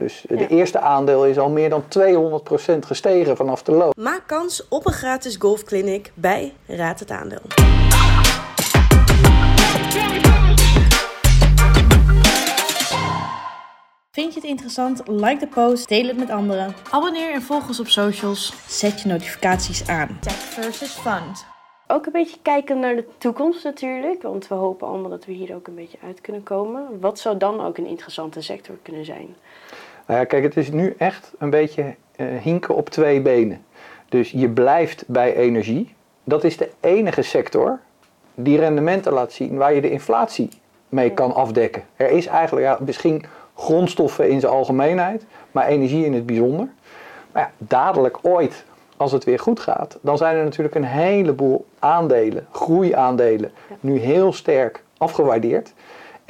Dus de eerste aandeel is al meer dan 200% gestegen vanaf de low. Maak kans op een gratis golfclinic bij Raad het Aandeel. Vind je het interessant? Like de post, deel het met anderen. Abonneer en volg ons op socials. Zet je notificaties aan. Tech versus fund. Ook een beetje kijken naar de toekomst natuurlijk, want we hopen allemaal dat we hier ook een beetje uit kunnen komen. Wat zou dan ook een interessante sector kunnen zijn? Nou ja, kijk, het is nu echt een beetje uh, hinken op twee benen. Dus je blijft bij energie. Dat is de enige sector die rendementen laat zien waar je de inflatie mee kan afdekken. Er is eigenlijk ja, misschien grondstoffen in zijn algemeenheid, maar energie in het bijzonder. Maar ja, dadelijk ooit, als het weer goed gaat, dan zijn er natuurlijk een heleboel aandelen, groeiaandelen, nu heel sterk afgewaardeerd.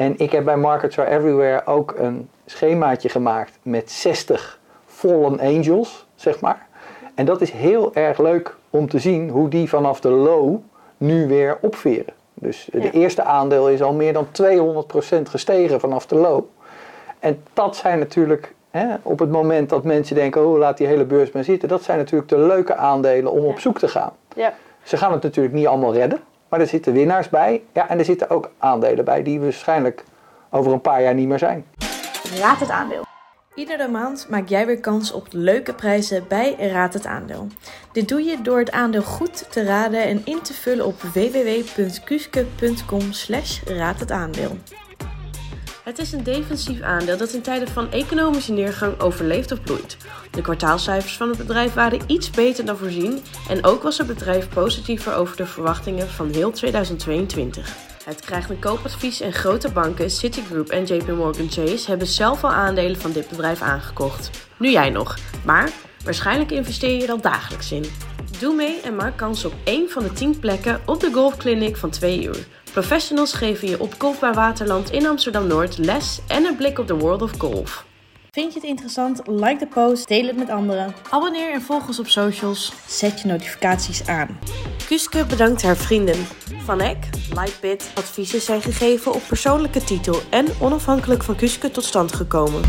En ik heb bij Markets Are Everywhere ook een schemaatje gemaakt met 60 fallen angels, zeg maar. En dat is heel erg leuk om te zien hoe die vanaf de low nu weer opveren. Dus de eerste aandeel is al meer dan 200% gestegen vanaf de low. En dat zijn natuurlijk, hè, op het moment dat mensen denken, oh laat die hele beurs maar zitten, dat zijn natuurlijk de leuke aandelen om op zoek te gaan. Ja. Ze gaan het natuurlijk niet allemaal redden, maar er zitten winnaars bij. Ja, en er zitten ook aandelen bij die waarschijnlijk over een paar jaar niet meer zijn. Raad het aandeel. Iedere maand maak jij weer kans op leuke prijzen bij Raad het Aandeel. Dit doe je door het aandeel goed te raden en in te vullen op www.kuske.com slash raad het aandeel. Het is een defensief aandeel dat in tijden van economische neergang overleeft of bloeit. De kwartaalcijfers van het bedrijf waren iets beter dan voorzien en ook was het bedrijf positiever over de verwachtingen van heel 2022. Het krijgt een koopadvies en grote banken Citigroup en JP Morgan Chase hebben zelf al aandelen van dit bedrijf aangekocht. Nu jij nog, maar waarschijnlijk investeer je er al dagelijks in. Doe mee en maak kans op één van de 10 plekken op de golfclinic van 2 uur. Professionals geven je op Golfbaar Waterland in Amsterdam-Noord les en een blik op de world of golf. Vind je het interessant? Like de post, deel het met anderen. Abonneer en volg ons op socials. Zet je notificaties aan. Kuske bedankt haar vrienden. Van Eck, Lightbit, adviezen zijn gegeven op persoonlijke titel en onafhankelijk van Kuske tot stand gekomen.